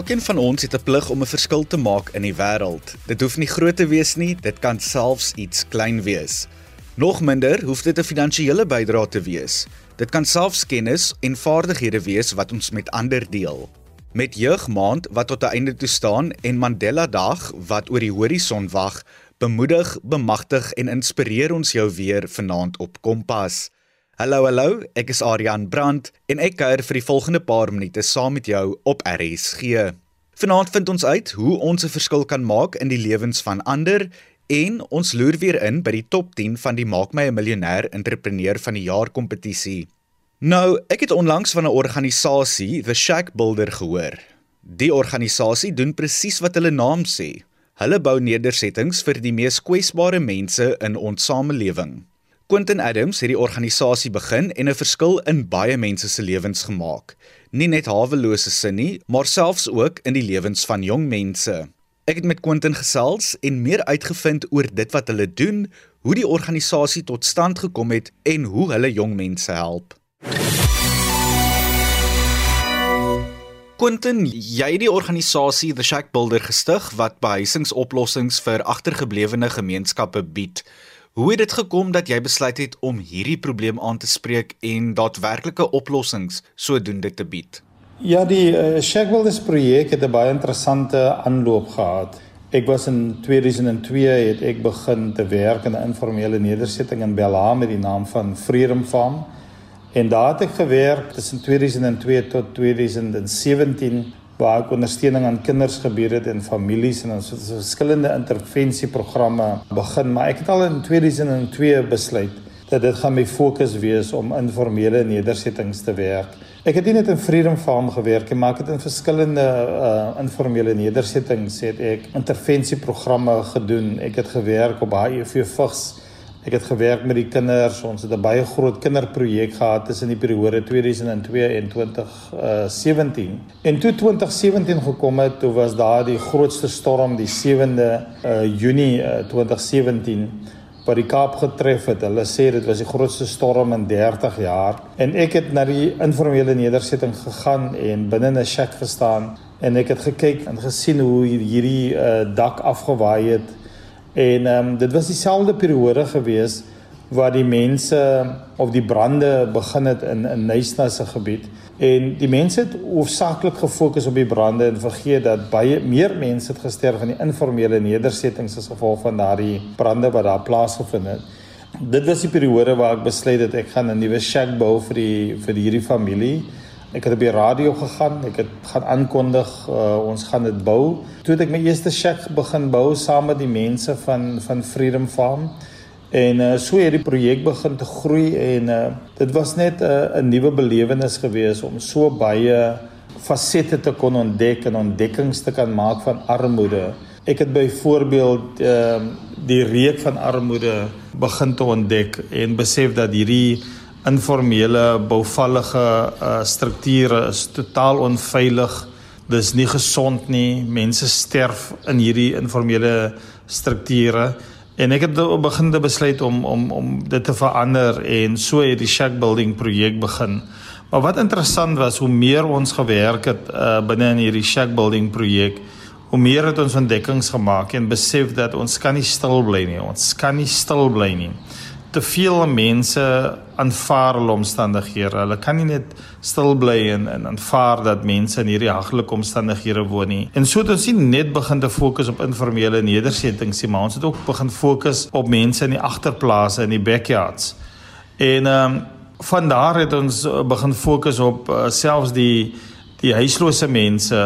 Elkeen van ons het 'n plig om 'n verskil te maak in die wêreld. Dit hoef nie groot te wees nie, dit kan selfs iets klein wees. Nog minder hoef dit 'n finansiële bydrae te wees. Dit kan selfs kennis en vaardighede wees wat ons met ander deel. Met Jeugmaand wat tot 'n einde toe staan en Mandela Dag wat oor die horison wag, bemoedig, bemagtig en inspireer ons jou weer vanaand op Kompas. Hallo hallo, ek is Adrian Brandt en ek kuier vir die volgende paar minute saam met jou op RSG. Vanaand vind ons uit hoe ons 'n verskil kan maak in die lewens van ander en ons loer weer in by die top 10 van die Maak my 'n miljonair entrepreneur van die jaar kompetisie. Nou, ek het onlangs van 'n organisasie, The Shack Builder gehoor. Die organisasie doen presies wat hulle naam sê. Hulle bou nedersettings vir die mees kwesbare mense in ons samelewing. Quentin Adams het die organisasie begin en 'n verskil in baie mense se lewens gemaak. Nie net hawelose sin nie, maar selfs ook in die lewens van jong mense. Ek het met Quentin gesels en meer uitgevind oor dit wat hulle doen, hoe die organisasie tot stand gekom het en hoe hulle jong mense help. Quentin, jy het die organisasie The Shack Builder gestig wat behuisingsoplossings vir agtergeblewene gemeenskappe bied. Hoe het dit gekom dat jy besluit het om hierdie probleem aan te spreek en daadwerklike oplossings sodoende te bied? Ja, die uh, Shackbuilders projek het 'n baie interessante aanloop gehad. Ek was in 2002 het ek begin te werk in 'n informele nedersetting in Belham met die naam van Freedom Farm. En daar het ek gewerk tussen 2002 tot 2017 waar ek ondersteuning aan kinders gebied het en families en ons het verskillende intervensieprogramme begin, maar ek het al in 2002 besluit dat dit gaan my fokus wees om informele nedersettings te werk. Ek het nie net in Freedom Farm gewerk nie, maar ek het in verskillende uh informele nedersettings het ek intervensieprogramme gedoen. Ek het gewerk op HIV vigs Ek het gewerk met die kinders. Ons het 'n baie groot kinderprojek gehad tussen die periode 2002 en 2017. En toe 2017 gekom het, toe was daar die grootste storm, die 7de uh, Junie uh, 2017 wat die Kaap getref het. Hulle sê dit was die grootste storm in 30 jaar. En ek het na die informele nedersetting gegaan en binne 'n shack gestaan en ek het gekyk en gesien hoe hierdie uh, dak afgewaai het En ehm um, dit was dieselfde periode gewees waar die mense of die brande begin het in in Nysna se gebied en die mense het hoofsaaklik gefokus op die brande en vergeet dat baie meer mense het gesterf in die informele nedersettings as gevolg van daardie brande wat daar plaasgevind het. Dit was die periode waar ek besluit het ek gaan 'n nuwe shack bou vir die vir hierdie familie. Ek het op die radio gegaan, ek het gaan aankondig uh, ons gaan dit bou. Toe het ek my eerste shack begin bou saam met die mense van van Freedom Farm. En uh, so het die projek begin te groei en uh, dit was net 'n uh, nuwe belewenis gewees om so baie fasette te kon ontdek en ontdekkings te kan maak van armoede. Ek het byvoorbeeld ehm uh, die reuk van armoede begin te ontdek en besef dat hierdie informele bouvallige uh, strukture is totaal onveilig. Dis nie gesond nie. Mense sterf in hierdie informele strukture en ek het begin te besluit om om om dit te verander en so het die shack building projek begin. Maar wat interessant was, hoe meer ons gewerk het uh, binne in hierdie shack building projek, hoe meer het ons ontdekkings gemaak en besef dat ons kan nie stil bly nie. Ons kan nie stil bly nie te veel mense aanvaar hulle omstandighede. Hulle kan nie net stil bly en en aanvaar dat mense in hierdie haglike omstandighede woon nie. En so het ons nie net begin te fokus op informele nedersettings nie, maar ons het ook begin fokus op mense in die agterplase en die backyards. En ehm um, van daar het ons begin fokus op uh, selfs die die huislose mense,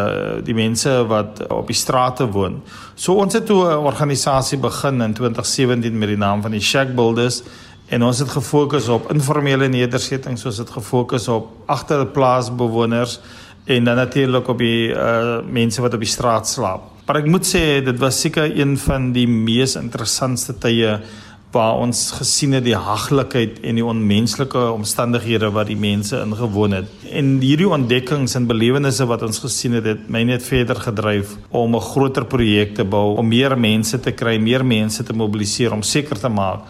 die mense wat op die strate woon. So ons het toe 'n organisasie begin in 2017 met die naam van die Shack Builders en ons het gefokus op informele nedersettings, ons het gefokus op agterplaasbewoners en dan natuurlik op die uh, mense wat op die straat slaap. Maar ek moet sê dit was seker een van die mees interessantste tye waar ons gesien het die haglikheid en die onmenslike omstandighede wat die mense ingewoon het. En hierdie ontdekkings en belewennisse wat ons gesien het, het my net verder gedryf om 'n groter projek te bou, om meer mense te kry, meer mense te mobiliseer om seker te maak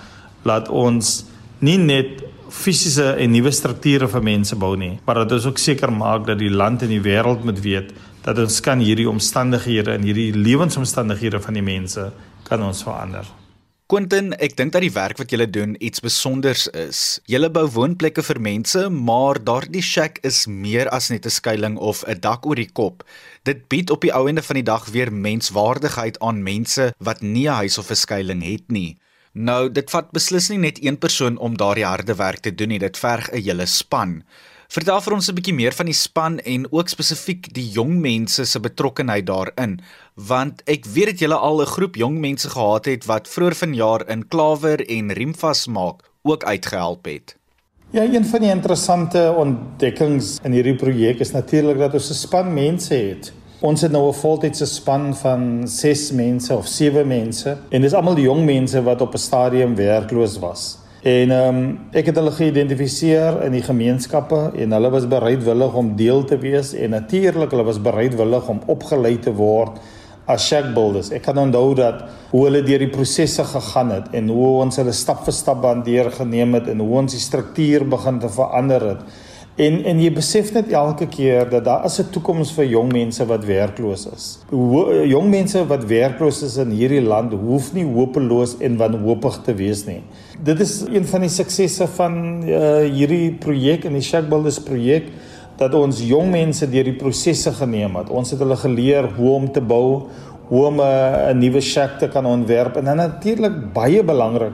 dat ons nie net fisiese en nuwe strukture vir mense bou nie, maar dat ons ook seker maak dat die land en die wêreld moet weet dat ons kan hierdie omstandighede en hierdie lewensomstandighede van die mense kan ons verander. Quentin, ek dink dat die werk wat julle doen iets spesonders is. Julle bou woonplekke vir mense, maar daardie shack is meer as net 'n skuilings of 'n dak oor die kop. Dit bied op die ou ende van die dag weer menswaardigheid aan mense wat nie 'n huis of 'n skuilings het nie. Nou, dit vat beslis nie net een persoon om daardie harde werk te doen nie, dit verg 'n hele span. Vertel vir ons 'n bietjie meer van die span en ook spesifiek die jong mense se betrokkeheid daarin, want ek weet dat julle al 'n groep jong mense gehad het wat vroeër vanjaar in klawer en riemvas maak ook uitgehelp het. Ja, een van die interessante ontdekkings in hierdie projek is natuurlik dat ons 'n span mense het. Ons het nou 'n voltydse span van 6 mense of 7 mense en dis almal die jong mense wat op 'n stadium werkloos was. En ehm um, ek het hulle geïdentifiseer in die gemeenskappe en hulle was bereidwillig om deel te wees en natuurlik hulle was bereidwillig om opgelei te word as shack builders. Ek kan onthou dat hoe hulle deur die prosesse gegaan het en hoe ons hulle stap vir stap bandeer geneem het en hoe ons die struktuur begin te verander het. En en jy besef net elke keer dat daar is 'n toekoms vir jong mense wat werkloos is. Ho jong mense wat werkloos is in hierdie land hoef nie hopeloos en wanhoopig te wees nie. Dit is een van die suksesse van uh, hierdie projek en die Shack Builders projek dat ons jong mense deur die prosesse geneem het. Ons het hulle geleer hoe om te bou, hoe om 'n nuwe shack te kan ontwerp en dan natuurlik baie belangrik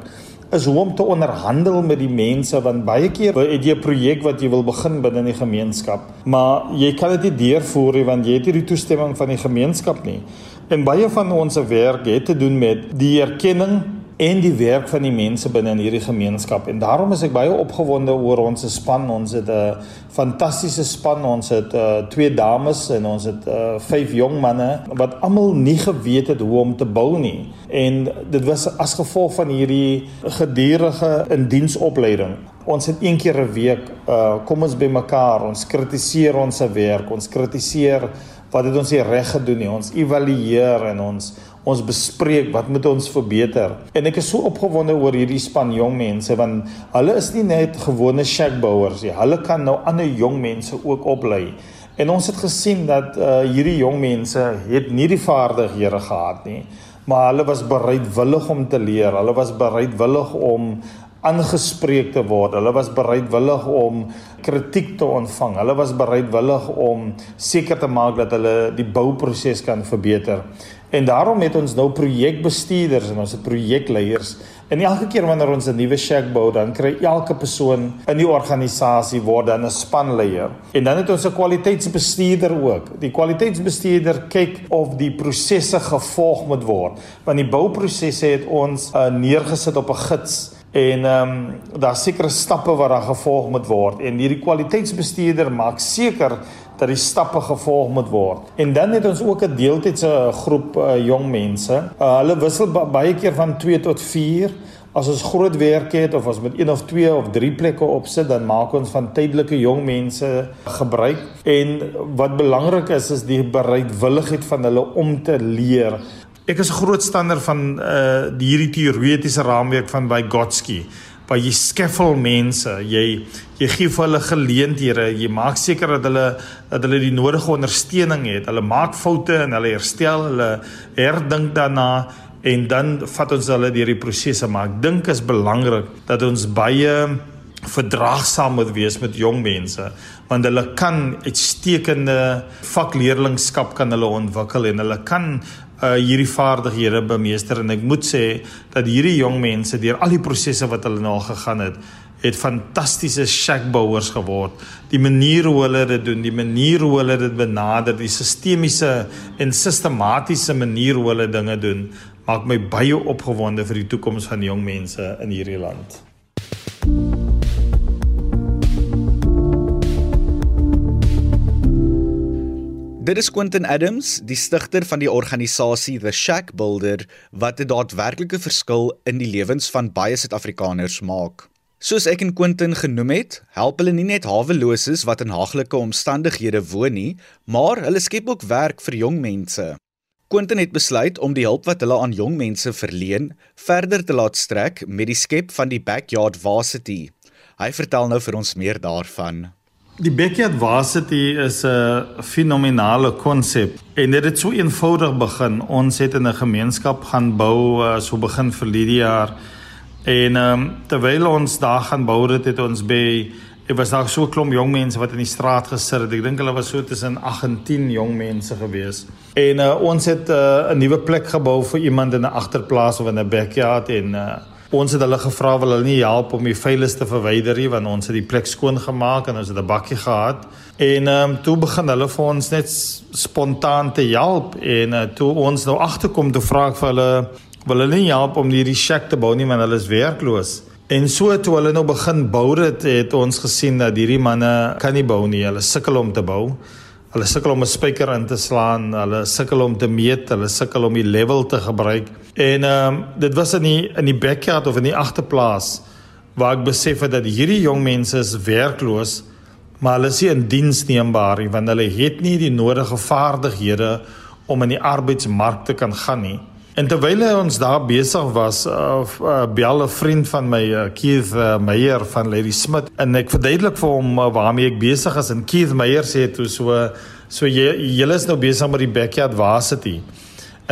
is hoe om te onderhandel met die mense want baie keer het jy 'n projek wat jy wil begin binne die gemeenskap, maar jy kan dit nie deurvoer nie want jy het nie die toestemming van die gemeenskap nie. En baie van ons werk het te doen met die erkenning en die werk van die mense binne in hierdie gemeenskap en daarom is ek baie opgewonde oor ons span. Ons het 'n fantastiese span. Ons het uh, twee dames en ons het uh, vyf jong manne wat almal nie geweet het hoe om te bou nie. En dit was as gevolg van hierdie gedurende indiensopleiding. Ons het een keer 'n week uh, kom ons bymekaar. Ons kritiseer ons se werk. Ons kritiseer wat het ons nie reg gedoen nie. Ons evalueer en ons ons bespreek wat moet ons verbeter. En ek is so opgewonde oor hierdie span jong mense want hulle is nie net gewone shackbouers nie. Hulle kan nou ander jong mense ook oplei. En ons het gesien dat uh, hierdie jong mense het nie die vaardighede gehad nie, maar hulle was bereidwillig om te leer. Hulle was bereidwillig om aangespreek te word. Hulle was bereidwillig om kritiek te ontvang. Hulle was bereidwillig om seker te maak dat hulle die bouproses kan verbeter. En daarom het ons nou projekbestuurders en ons het projekleiers. En elke keer wanneer ons 'n nuwe shack bou, dan kry elke persoon in die organisasie word dan 'n spanleier. En dan het ons 'n kwaliteitsbestuurder ook. Die kwaliteitsbestuurder kyk of die prosesse gevolg moet word. Want die bouprosesse het ons uh, neergesit op 'n gids en ehm um, daar sekere stappe wat daar gevolg moet word en hierdie kwaliteitsbestuurder maak seker dat die stappe gevolg moet word. En dan het ons ook 'n deeltydse groep uh, jong mense. Uh, hulle wissel baie keer van 2 tot 4. As ons groot werk het of as met een of twee of drie plekke opsit, dan maak ons van tydelike jong mense gebruik. En wat belangrik is is die bereidwilligheid van hulle om te leer. Ek is 'n groot stander van uh hierdie teoretiese raamwerk van Vygotsky waar jy skeffel mense, jy jy gee vir hulle geleenthede, jy maak seker dat hulle dat hulle die nodige ondersteuning het. Hulle maak foute en hulle herstel, hulle herdink daarna en dan vat ons hulle deur die prosesse, maar ek dink is belangrik dat ons baie verdraagsaam moet wees met jong mense want hulle kan uitstekende vakleerlingskap kan hulle ontwikkel en hulle kan uh hierdie vaardighede bemeester. En ek moet sê dat hierdie jong mense deur al die prosesse wat hulle nou gegaan het het fantastiese shackbouers geword. Die manier hoe hulle dit doen, die manier hoe hulle dit benader, die sistemiese en sistematiese manier hoe hulle dinge doen, maak my baie opgewonde vir die toekoms van jong mense in hierdie land. Dit is Quentin Adams, die stigter van die organisasie The Shack Builder wat 'n daadwerklike verskil in die lewens van baie Suid-Afrikaners maak. Soos ek en Quentin genoem het, help hulle nie net haweloses wat in haglike omstandighede woon nie, maar hulle skep ook werk vir jong mense. Quentin het besluit om die hulp wat hulle aan jong mense verleen, verder te laat strek met die skep van die Backyard Varsity. Hy vertel nou vir ons meer daarvan. Die Backyard Varsity is 'n fenominale konsep en dit het so eenvoudig begin. Ons het in 'n gemeenskap gaan bou uh, so begin vir die jaar. En ehm um, terwyl ons daar gaan bou het, het ons by Dit was daar so 'n klomp jong mense wat in die straat gesit het. Ek dink hulle was so tussen 8 en 10 jong mense gewees. En uh, ons het uh, 'n nuwe plek gebou vir iemand in 'n agterplaas of in 'n backyard en uh, ons het hulle gevra wil hulle nie help om die vuilis te verwyder nie want ons het die plek skoon gemaak en ons het 'n bakkie gehad. En ehm um, toe begin hulle vir ons net spontaan te help en uh, toe ons nou agterkom te vra vir hulle wil hulle nie help om hierdie shack te bou nie want hulle is werkloos. En so toe hulle nou begin bou het, het ons gesien dat hierdie manne kan nie bou nie. Hulle sukkel om te bou. Hulle sukkel om 'n spyker in te slaan, hulle sukkel om te meet, hulle sukkel om die level te gebruik. En ehm um, dit was in die in die backyard of in die agterplaas waar ek besef het dat hierdie jong mense is werkloos, maar hulle is nie in diens neembaar nie want hulle het nie die nodige vaardighede om in die arbeidsmark te kan gaan nie. En terwyl ons daar besig was, uh, uh, bel 'n vriend van my, uh, Keith uh, Meyer van Lady Smith, en ek verduidelik vir hom uh, waarmee ek besig is en Keith Meyer sê toe so so jy julle is nou besig met die backyard varsity.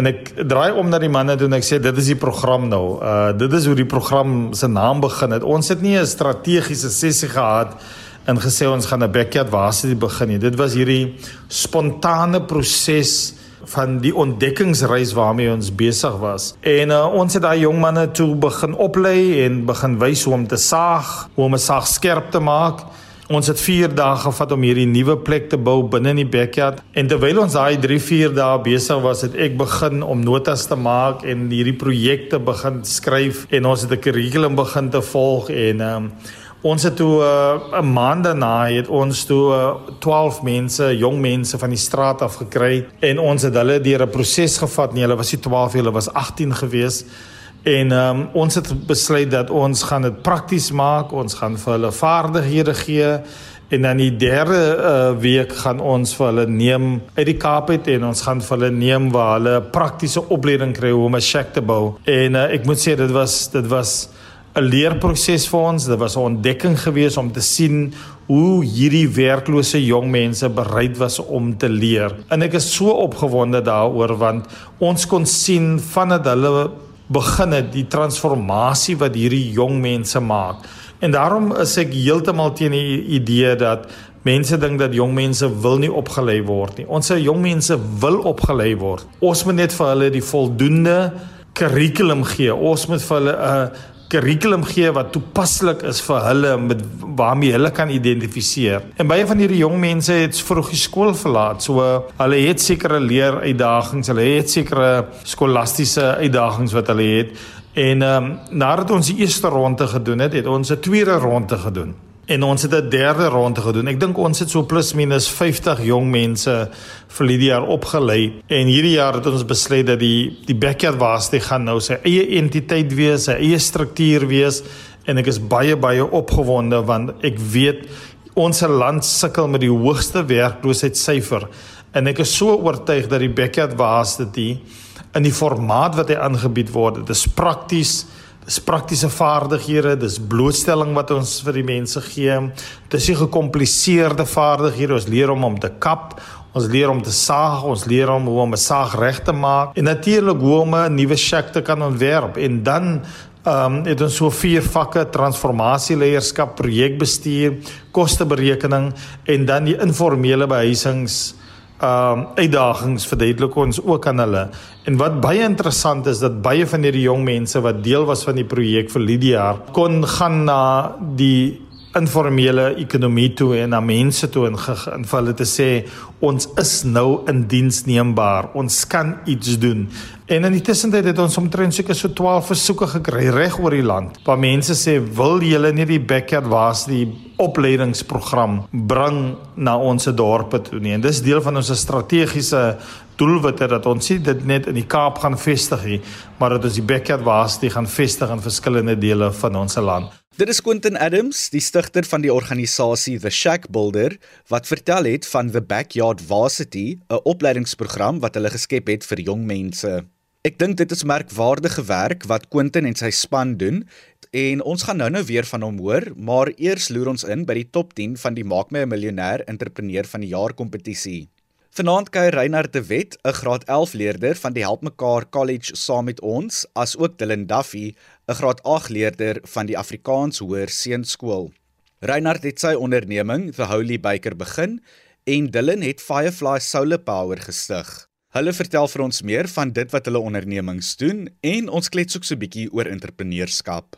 En ek draai om na die manne toe en ek sê dit is die program nou. Uh dit is hoe die program se naam begin het. Ons het nie 'n strategiese sessie gehad en gesê ons gaan 'n backyard varsity begin nie. Dit was hierdie spontane proses van die ontdekkingsreis waarmee ons besig was. En uh, ons het daai jong manne toe begin oplei en begin wys hoe om te saag, hoe om 'n saag skerp te maak. Ons het 4 dae gevat om hierdie nuwe plek te bou binne in die backyard. En terwyl ons daai 3-4 dae besig was, het ek begin om notas te maak en hierdie projekte begin skryf en ons het 'n kurrikulum begin te volg en um, Ons het toe uh, 'n uh, maand daarna het ons toe uh, 12 mense, jong mense van die straat af gekry en ons het hulle deur 'n proses gevat. Nee, hulle was nie 12, hulle was 18 gewees. En um, ons het besluit dat ons gaan dit prakties maak. Ons gaan vir hulle vaardighede gee en dan die derde uh, week gaan ons vir hulle neem uit die Kaap uit en ons gaan vir hulle neem waar hulle praktiese opleiding kry hoe om 'n shack te bou. En uh, ek moet sê dit was dit was 'n leerproses vir ons. Dit was 'n ontdekking gewees om te sien hoe hierdie werklose jong mense bereid was om te leer. En ek is so opgewonde daaroor want ons kon sien vandat hulle begin het die transformasie wat hierdie jong mense maak. En daarom is ek heeltemal teen die idee dat mense dink dat jong mense wil nie opgelei word nie. Ons se jong mense wil opgelei word. Ons moet net vir hulle die voldoende kurrikulum gee. Ons moet vir hulle 'n kurrikulum gee wat toepaslik is vir hulle met waarmee hulle kan identifiseer. En baie van hierdie jong mense het vroeg die skool verlaat. So hulle het sekere leer uitdagings, hulle het sekere skolastiese uitdagings wat hulle het. En ehm um, nadat ons die eerste ronde gedoen het, het ons 'n tweede ronde gedoen en ons het 'n derde ronde gedoen. Ek dink ons het so plus minus 50 jong mense vir hierdie jaar opgelei. En hierdie jaar het ons besluit dat die die backyard varsity gaan nou sy eie entiteit wees, sy eie struktuur wees. En ek is baie baie opgewonde want ek weet ons land sukkel met die hoogste werkloosheidssyfer en ek is so oortuig dat die backyard varsity in die formaat wat hy aangebied word, dit is prakties Dis praktiese vaardighede, dis blootstelling wat ons vir die mense gee. Dis nie gekompliseerde vaardighede, ons leer om om te kap, ons leer om te saag, ons leer om hoe om 'n saag reg te maak en natuurlik hoe om 'n nuwe shack te kan ontwerp en dan ehm um, het ons so vier vakke transformasieleierskap, projekbestuur, kosteberekening en dan die informele behuisings um, uitdagings verduidelik ons ook aan hulle. En wat baie interessant is dat baie van hierdie jong mense wat deel was van die projek vir Lydia kon gaan na die informele ekonomie toe en na mense toe en in hulle te sê ons is nou in diens neembaar. Ons kan iets doen. En in die tussentyd het ons omtrent seker so 12 versoeke gekry reg oor die land. Waar mense sê wil julle nie die backyard was die opleidingsprogram bring na ons dorpe toe nie. En dis deel van ons strategiese doelwitte dat ons nie dit net in die Kaap gaan vestig maar dat ons die backyard was die gaan vestig in verskillende dele van ons land. Dit is Quentin Adams, die stigter van die organisasie The Shack Builder, wat vertel het van The Backyard Varsity, 'n opleidingsprogram wat hulle geskep het vir jong mense. Ek dink dit is merkwaardige werk wat Quentin en sy span doen en ons gaan nou-nou weer van hom hoor, maar eers loer ons in by die top 10 van die Maak my 'n miljonair entrepreneur van die jaar kompetisie. Vanaand kuier Reinhard de Wet, 'n graad 11 leerder van die Help Mekaar College saam met ons, as ook Dylan Duffy, 'n graad 8 leerder van die Afrikaans Hoër Seunskool. Reinhard het sy onderneming, The Holy Baker, begin en Dylan het Firefly Solar Power gestig. Hulle vertel vir ons meer van dit wat hulle ondernemings doen en ons klets ook so 'n bietjie oor entrepreneurskap.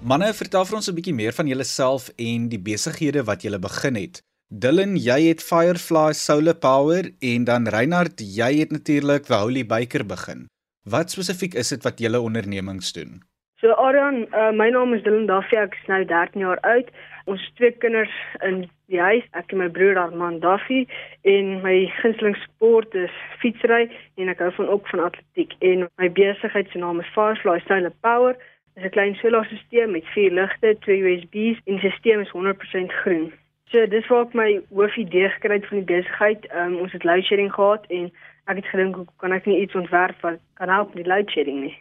Manne, vertel vir ons 'n bietjie meer van julleself en die besighede wat julle begin het. Dylan, jy het Firefly Solar Power en dan Reinhard, jy het natuurlik The Holy Baker begin. Wat spesifiek is dit wat julle ondernemings doen? So Aryan, uh, my naam is Dylan Duffy, ek is nou 13 jaar oud. Ons twee kinders in die huis, ek en my broer Armand Duffy en my gunsteling sport is fietsry en ek hou van ook van atletiek en my besigheid se naam is Firefly Solar Power. Dit is 'n klein solarstelsel met vier ligte, twee USB's en die stelsel is 100% groen. So dis waar ek my hoofidee gekry het van die besigheid. Um, ons het load shedding gehad en ek het gedink hoe kan ek nie iets ontwerp wat kan help met die load shedding nie.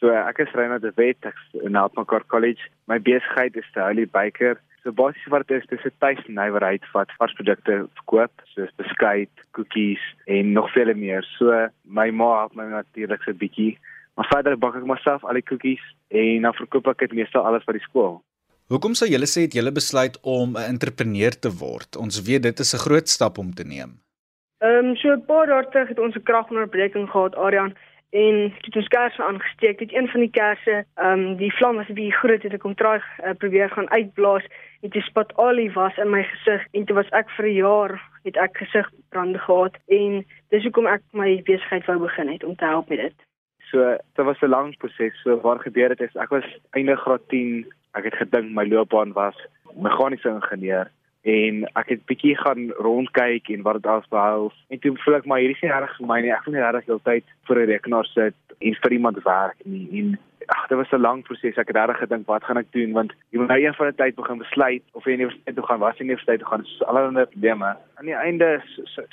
So ek is Reina de Wet, ek in Altmakar College. My besigheid is te Holy Baker. So basies wat dit is, dis 'n tuisnywerheid wat varsprodukte verkoop, soos beskuit, koekies en nog vele meer. So my ma help my natuurlik so 'n bietjie. Maar verder bak ek myself al die koekies en dan verkoop ek dit meestal alles vir die skool. Hoekom sou julle sê het julle besluit om 'n entrepreneur te word? Ons weet dit is 'n groot stap om te neem. Ehm um, so 'n paar dae terug het ons 'n kragonderbreking gehad, Adrian en het ons kersse aangesteek. Dit een van die kersse, ehm um, die vlam was bietjie groot het ek kom traag uh, probeer gaan uitblaas dit spat olie was in my gesig en dit was ek vir 'n jaar het ek gesigbrande gehad en dis hoekom ek my besigheid wou begin het om te help met dit. So dit was 'n lang proses. So waar gebeur dit is ek was einde graad 10. Ek het gedink my loopbaan was meganiese ingenieur en ek het bietjie gaan rondkyk en wat dit behels en toe voel ek maar hierdie is nie reg vir my nie. Ek wil nie regtig heeltyd voor 'n rekenaar sit en vir iemand werk nie. En ag dit was 'n lang proses. Ek het regtig gedink wat gaan ek doen? Want jy moet nou een van die tyd begin besluit of jy universiteit toe gaan was jy universiteit toe gaan so allerlei probleme. Aan die einde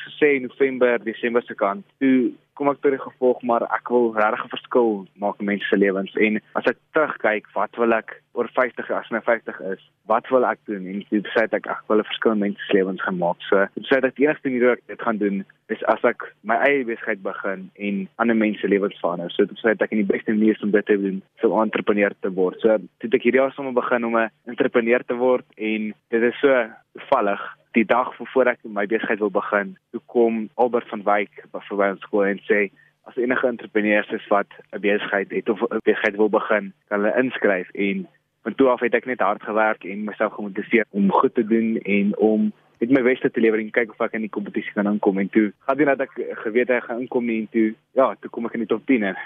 gesê November Desember se kant toe kom ek tot die gevolg maar ek wil regtig 'n verskil maak in mense se lewens. En as ek terugkyk wat wil ek oor 50 as my 50 is wat wil ek doen? En dis sê ek ek wil 'n verskil in mense se lewens gemaak so dis sê dat die eerste ding wat ek dit gaan doen is as ek my eie besigheid begin en ander mense se lewens verander. So dit sê ek in die beste manier om dit te doen so 'n entrepreneur te word. So dit ek hierdie jaar sommer begin om 'n entrepreneur te word en dit is so toevallig die dag voor ek my besigheid wil begin, toe kom Albert van Wyk by ons skool en sê as enige entrepreneurs is wat 'n besigheid het of 'n besigheid wil begin, kan hulle inskryf. En van toe af het ek net hard gewerk en myself gemotiveer om goed te doen en om met my beste te lewer en kyk of ek in die kompetisie kan inkom. En toe gaan dit nadat ek geweet ek gaan inkom en toe ja, toe kom ek in die top 10 en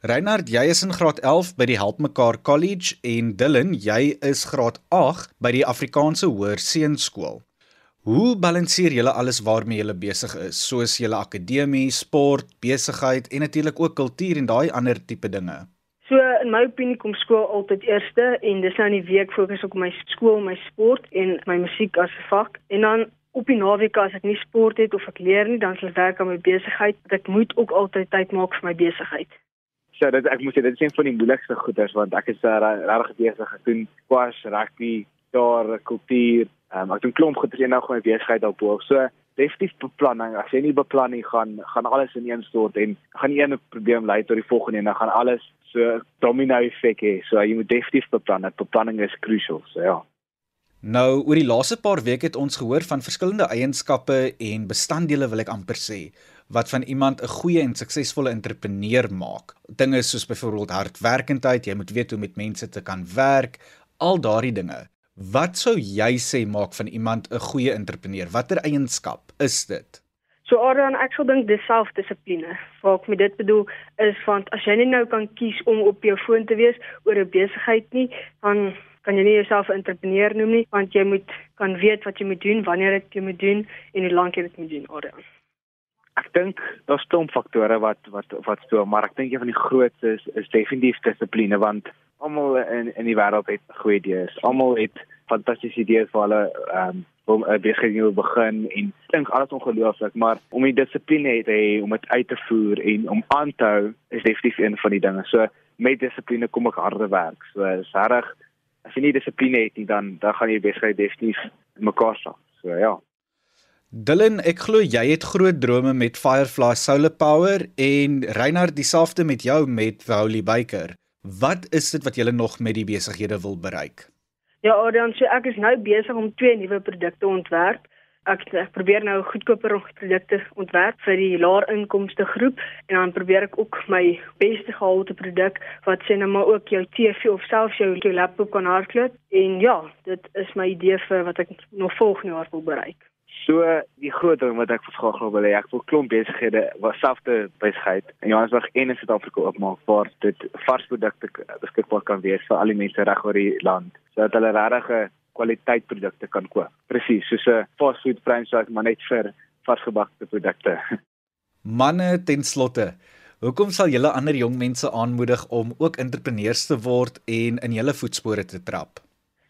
Reinhard, jy is in graad 11 by die Help Mekaar College en Dylan, jy is graad 8 by die Afrikaanse Hoër Seunskool. Hoe balanseer julle alles waarmee julle besig is, soos julle akademie, sport, besigheid en natuurlik ook kultuur en daai ander tipe dinge? So in my opinie kom skool altyd eerste en dis nou in die week fokus op my skool, my sport en my musiek as 'n vak. En dan op die naweek as ek nie sport het of ek leer nie, dan sal ek werk aan my besigheid. Ek moet ook altyd tyd maak vir my besigheid. So dit ek moet sê dit is een van die moeilikste goeders want ek is uh, regtig besig gedoen kwas rugby, daar kultuur um, ek doen klomp goed as jy nou gaan besigheid op hoog. So definitief beplanning. As jy nie beplan nie, gaan gaan alles ineenstort en gaan een probleem lei tot die volgende en dan gaan alles so domino effek hê. So jy moet definitief beplan. Dat beplanning is crucial. So ja. Nou, oor die laaste paar weke het ons gehoor van verskillende eienskappe en bestanddele wil ek amper sê wat van iemand 'n goeie en suksesvolle entrepreneur maak. Dinge soos byvoorbeeld hardwerkendheid, jy moet weet hoe om met mense te kan werk, al daardie dinge. Wat sou jy sê maak van iemand 'n goeie entrepreneur? Watter eienskap is dit? So Adrian, ek sou dink dis selfdissipline. Wat ek met dit bedoel is want as jy nie nou kan kies om op jou foon te wees oor 'n besigheid nie, dan kan jy nie jouself 'n entrepreneur noem nie, want jy moet kan weet wat jy moet doen, wanneer jy moet doen en hoe lank jy dit moet doen, Adrian. Ek dink daar's klomp faktore wat wat wat speel, maar ek dink een van die grootstes is, is definitief dissipline want almal in in die wêreld het goeie idees. Almal het fantastiese idees vir hulle ehm um, om 'n besigheid te begin en dink alles ongelooflik, maar om die dissipline te hê om dit uit te voer en om aan te hou is definitief een van die dinge. So met dissipline kom ek harde werk. So is reg as jy nie dissipline het nie dan dan gaan jy besigheid definitief mekaar sak. So ja. Dylan, ek glo jy het groot drome met Firefly Solar Power en Reinhard dieselfde met jou met Holy Baker. Wat is dit wat julle nog met die besighede wil bereik? Ja, Adrian, so ek is nou besig om twee nuwe produkte ontwerp. Ek, ek probeer nou goedkoper produkte ontwerp vir die laer inkomste groep en dan probeer ek ook my beste gehalte produk wat sê nou maar ook jou TV of selfs jou, jou laptop kan hardloop en ja, dit is my idee vir wat ek nog volgende jaar wil bereik. So die groot ding wat ek graag wil wil hê, ek wil klomp besighede wat selfde besigheid in Johannesburg en in Suid-Afrika oopmaak waar dit vars produkte beskikbaar kan wees vir al die mense reg oor die land, sodat hulle regte kwaliteit produkte kan koop. Presies, soos 'n fast food franchise maar net vir varsgebakte produkte. Manne ten slotte Hoekom sal julle ander jong mense aanmoedig om ook entrepreneurs te word en in julle voetspore te trap?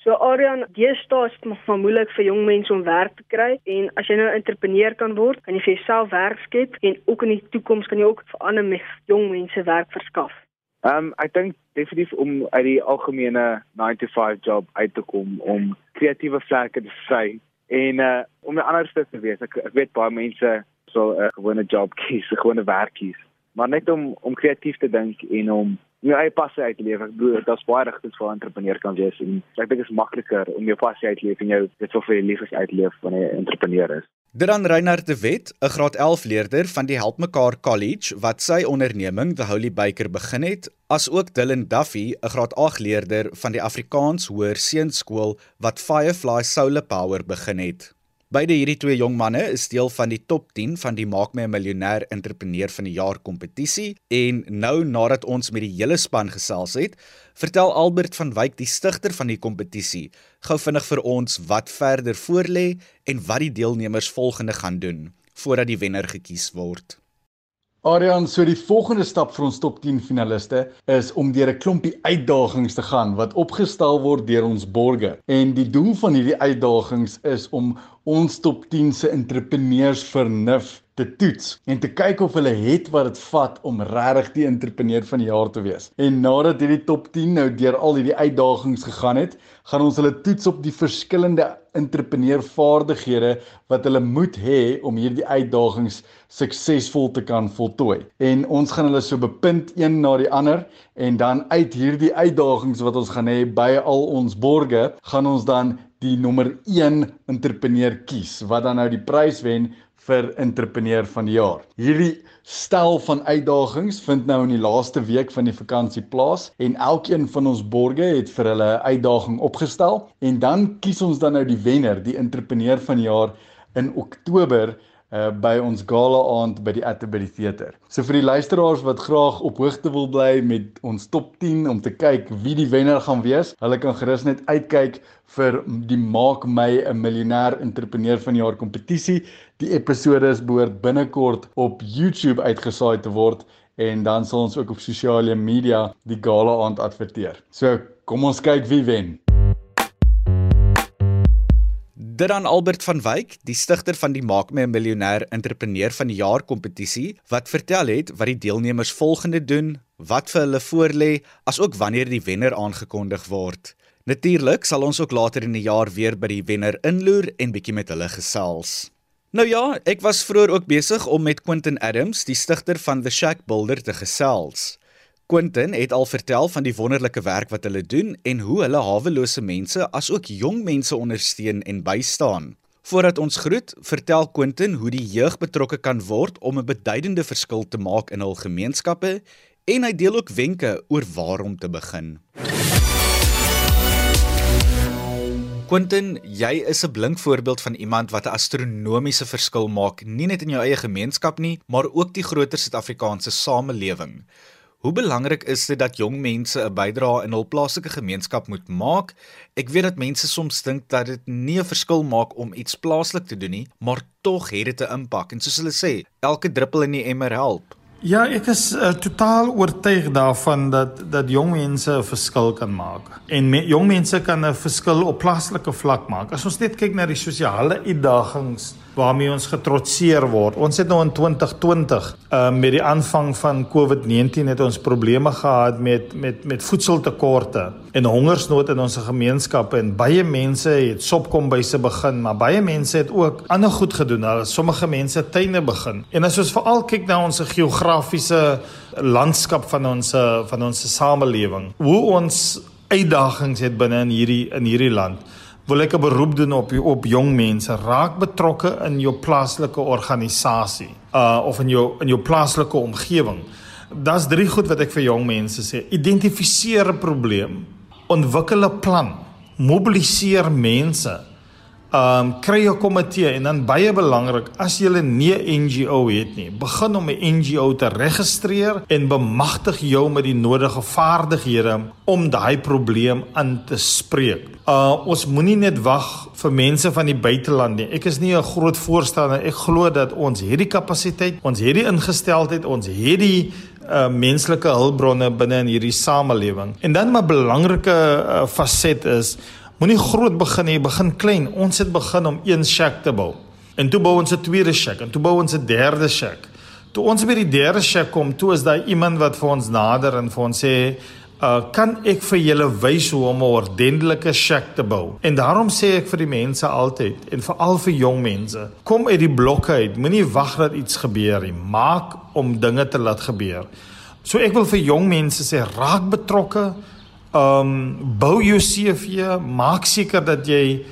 So Arian, deesdae is dit maar moeilik vir jong mense om werk te kry en as jy nou 'n entrepreneur kan word, kan jy vir jouself werk skep en ook in die toekoms kan jy ook vir ander me jong mense werk verskaf. Ehm um, ek dink definitief om uit die algemene 9 to 5 job uit te kom om kreatiewe vlekke te vry en uh om 'n ander stuk te wees. Ek ek weet baie mense sal 'n uh, gewone job kies, 'n gewone werk kies, maar net om om kreatief te dink en om jou eie passie uit te leef. Ek bedoel dit is baie regtig vir 'n entrepreneur kan wees en ek dink dit is makliker om jou passie uit te leef en jou dit vir jou liefes uit te leef wanneer jy 'n entrepreneur is. Dan Reinhard de Wet, 'n graad 11 leerder van die Help Mekaar College wat sy onderneming The Holy Baker begin het, asook Dylan Duffy, 'n graad 8 leerder van die Afrikaans Hoër Seunskool wat Firefly Solar Power begin het. Beide hierdie twee jong manne is deel van die top 10 van die Maak my 'n miljonair entrepreneur van die jaar kompetisie en nou nadat ons met die hele span gesels het, vertel Albert van Wyk, die stigter van die kompetisie, gou vinnig vir ons wat verder voorlê en wat die deelnemers volgende gaan doen voordat die wenner gekies word. Arian, so die volgende stap vir ons top 10 finaliste is om deur 'n klompie uitdagings te gaan wat opgestel word deur ons borgers. En die doel van hierdie uitdagings is om ons top 10 se entrepreneurs vernuf te toets en te kyk of hulle het wat dit vat om regtig die entrepreneur van die jaar te wees. En nadat hierdie top 10 nou deur al hierdie uitdagings gegaan het, gaan ons hulle toets op die verskillende entrepreneurvaardighede wat hulle moet hê om hierdie uitdagings suksesvol te kan voltooi. En ons gaan hulle so bepunt een na die ander en dan uit hierdie uitdagings wat ons gaan hê by al ons borgers, gaan ons dan die nommer 1 entrepreneur kies wat dan nou die prys wen vir entrepreneur van die jaar. Hierdie stel van uitdagings vind nou in die laaste week van die vakansie plaas en elkeen van ons borgers het vir hulle 'n uitdaging opgestel en dan kies ons dan nou die wenner, die entrepreneur van die jaar in Oktober uh by ons gala aand by die Atterbury Theater. So vir die luisteraars wat graag op hoogte wil bly met ons top 10 om te kyk wie die wenner gaan wees, hulle kan gerus net uitkyk vir die Maak my 'n miljonair entrepreneur van die jaar kompetisie. Die episode is behoort binnekort op YouTube uitgesaai te word en dan sal ons ook op sosiale media die gala aand adverteer. So kom ons kyk wie wen. Dit dan Albert van Wyk, die stigter van die Maak my 'n miljonair entrepreneur van die jaar kompetisie, wat vertel het wat die deelnemers volgende doen, wat vir hulle voorlê, asook wanneer die wenner aangekondig word. Natuurlik sal ons ook later in die jaar weer by die wenner inloer en bietjie met hulle gesels. Nou ja, ek was vroeër ook besig om met Quentin Adams, die stigter van The Shack Builder te gesels. Quentin het al vertel van die wonderlike werk wat hulle doen en hoe hulle hawelose mense asook jong mense ondersteun en bystaan. Voordat ons groet, vertel Quentin hoe die jeug betrokke kan word om 'n beduidende verskil te maak in hul gemeenskappe en hy deel ook wenke oor waar om te begin. Quentin, jy is 'n blink voorbeeld van iemand wat 'n astronomiese verskil maak, nie net in jou eie gemeenskap nie, maar ook die groter Suid-Afrikaanse samelewing. Hoe belangrik is dit dat jong mense 'n bydrae in hul plaaslike gemeenskap moet maak? Ek weet dat mense soms dink dat dit nie 'n verskil maak om iets plaaslik te doen nie, maar tog het dit 'n impak. En soos hulle sê, elke druppel in die emmer help. Ja, ek is uh, totaal oortuig daarvan dat dat jong mense 'n verskil kan maak. En me, jong mense kan 'n verskil op plaaslike vlak maak. As ons net kyk na die sosiale uitdagings waarmee ons getrotseer word. Ons het nou in 2020 uh met die aanvang van COVID-19 het ons probleme gehad met met met voedseltekorte en hongersnood in ons gemeenskappe en baie mense het sopkombyse begin, maar baie mense het ook ander goed gedoen. Hulle sommige mense tuine begin. En as ons veral kyk na ons geografiese landskap van ons van ons samelewing, hoe ons uitdagings het binne in hierdie in hierdie land wil ek 'n beroep doen op op jong mense raak betrokke in jou plaaslike organisasie uh of in jou in jou plaaslike omgewing. Daar's drie goed wat ek vir jong mense sê. Identifiseer 'n probleem, ontwikkel 'n plan, mobiliseer mense um kry 'n komitee en dan baie belangrik as jy 'n nie NGO het nie, begin om 'n NGO te registreer en bemagtig jou met die nodige vaardighede om daai probleem aan te spreek. Uh ons moenie net wag vir mense van die buiteland nie. Ek is nie 'n groot voorstander. Ek glo dat ons hierdie kapasiteit, ons hierdie ingesteldheid, ons hierdie uh menslike hulpbronne binne in hierdie samelewing. En dan 'n belangrike uh, faset is Moenie groot begin nie, begin klein. Ons het begin om een shack te bou. En toe bou ons 'n tweede shack en toe bou ons 'n derde shack. Toe ons by die derde shack kom, toe is daar iemand wat vir ons nader en vir ons sê, uh, "Kan ek vir julle wys hoe om 'n ordentlike shack te bou?" En daarom sê ek vir die mense altyd en veral vir jong mense, kom uit die blokke uit. Moenie wag dat iets gebeur nie. Maak om dinge te laat gebeur. So ek wil vir jong mense sê, raak betrokke um bou jou CV, maak seker dat jy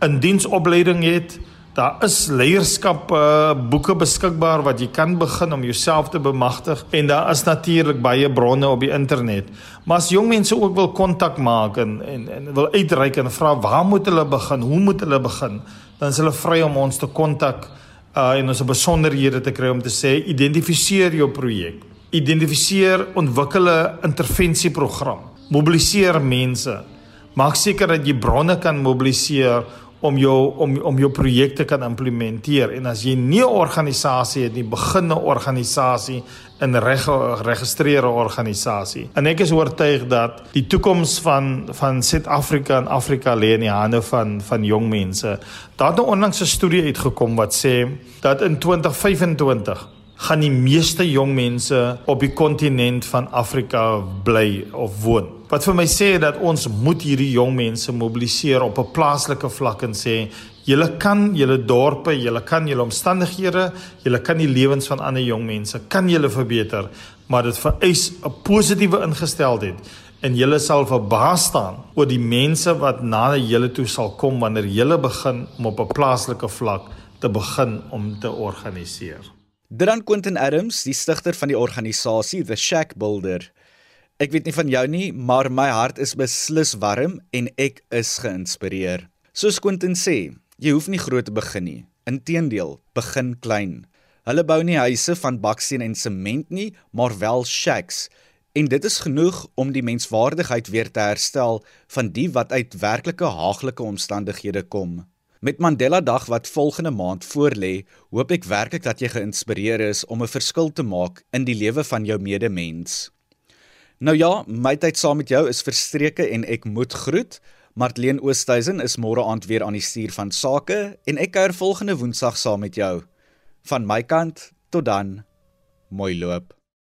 'n diensopleiding het. Daar is leierskap uh, boeke beskikbaar wat jy kan begin om jouself te bemagtig en daar is natuurlik baie bronne op die internet. Maar as jong mense ook wil kontak maak en, en en wil uitreik en vra waar moet hulle begin? Hoe moet hulle begin? Dan is hulle vry om ons te kontak uh en ons besonderhede te kry om te sê identifiseer jou projek. Identifiseer ontwikkel 'n intervensieprogram mobiliseer mense. Maak seker dat jy bronne kan mobiliseer om jou om om jou projekte kan implementeer en as jy nie 'n organisasie het nie, begin 'n organisasie in reg geregistreerde organisasie. En ek is oortuig dat die toekoms van van Suid-Afrika en Afrika lê in die hande van van jong mense. Daar het 'n onlangse studie uitgekom wat sê dat in 2025 gaan die meeste jong mense op die kontinent van Afrika bly of woon. Wat vir my sê dat ons moet hierdie jong mense mobiliseer op 'n plaaslike vlak en sê julle kan julle dorpe, julle kan julle omstandighede, julle kan die lewens van ander jong mense kan julle verbeter, maar dit vereis 'n positiewe ingesteldheid en julle sal verbaas staan oor die mense wat na julle toe sal kom wanneer julle begin om op 'n plaaslike vlak te begin om te organiseer. Dran Quentin Adams, die stigter van die organisasie The Shack Builder. Ek weet nie van jou nie, maar my hart is beslis warm en ek is geïnspireer. Soos Quentin sê, jy hoef nie groot te begin nie. Inteendeel, begin klein. Hulle bou nie huise van baksteen en sement nie, maar wel shacks. En dit is genoeg om die menswaardigheid weer te herstel van die wat uit werklike haaglike omstandighede kom. Met Mandela Dag wat volgende maand voorlê, hoop ek werklik dat jy geïnspireer is om 'n verskil te maak in die lewe van jou medemens. Nou ja, my tyd saam met jou is verstreke en ek moet groet. Martleen Oosthuizen is môre aand weer aan die stuur van sake en ek kuier volgende Woensdag saam met jou. Van my kant tot dan. Mooi loop.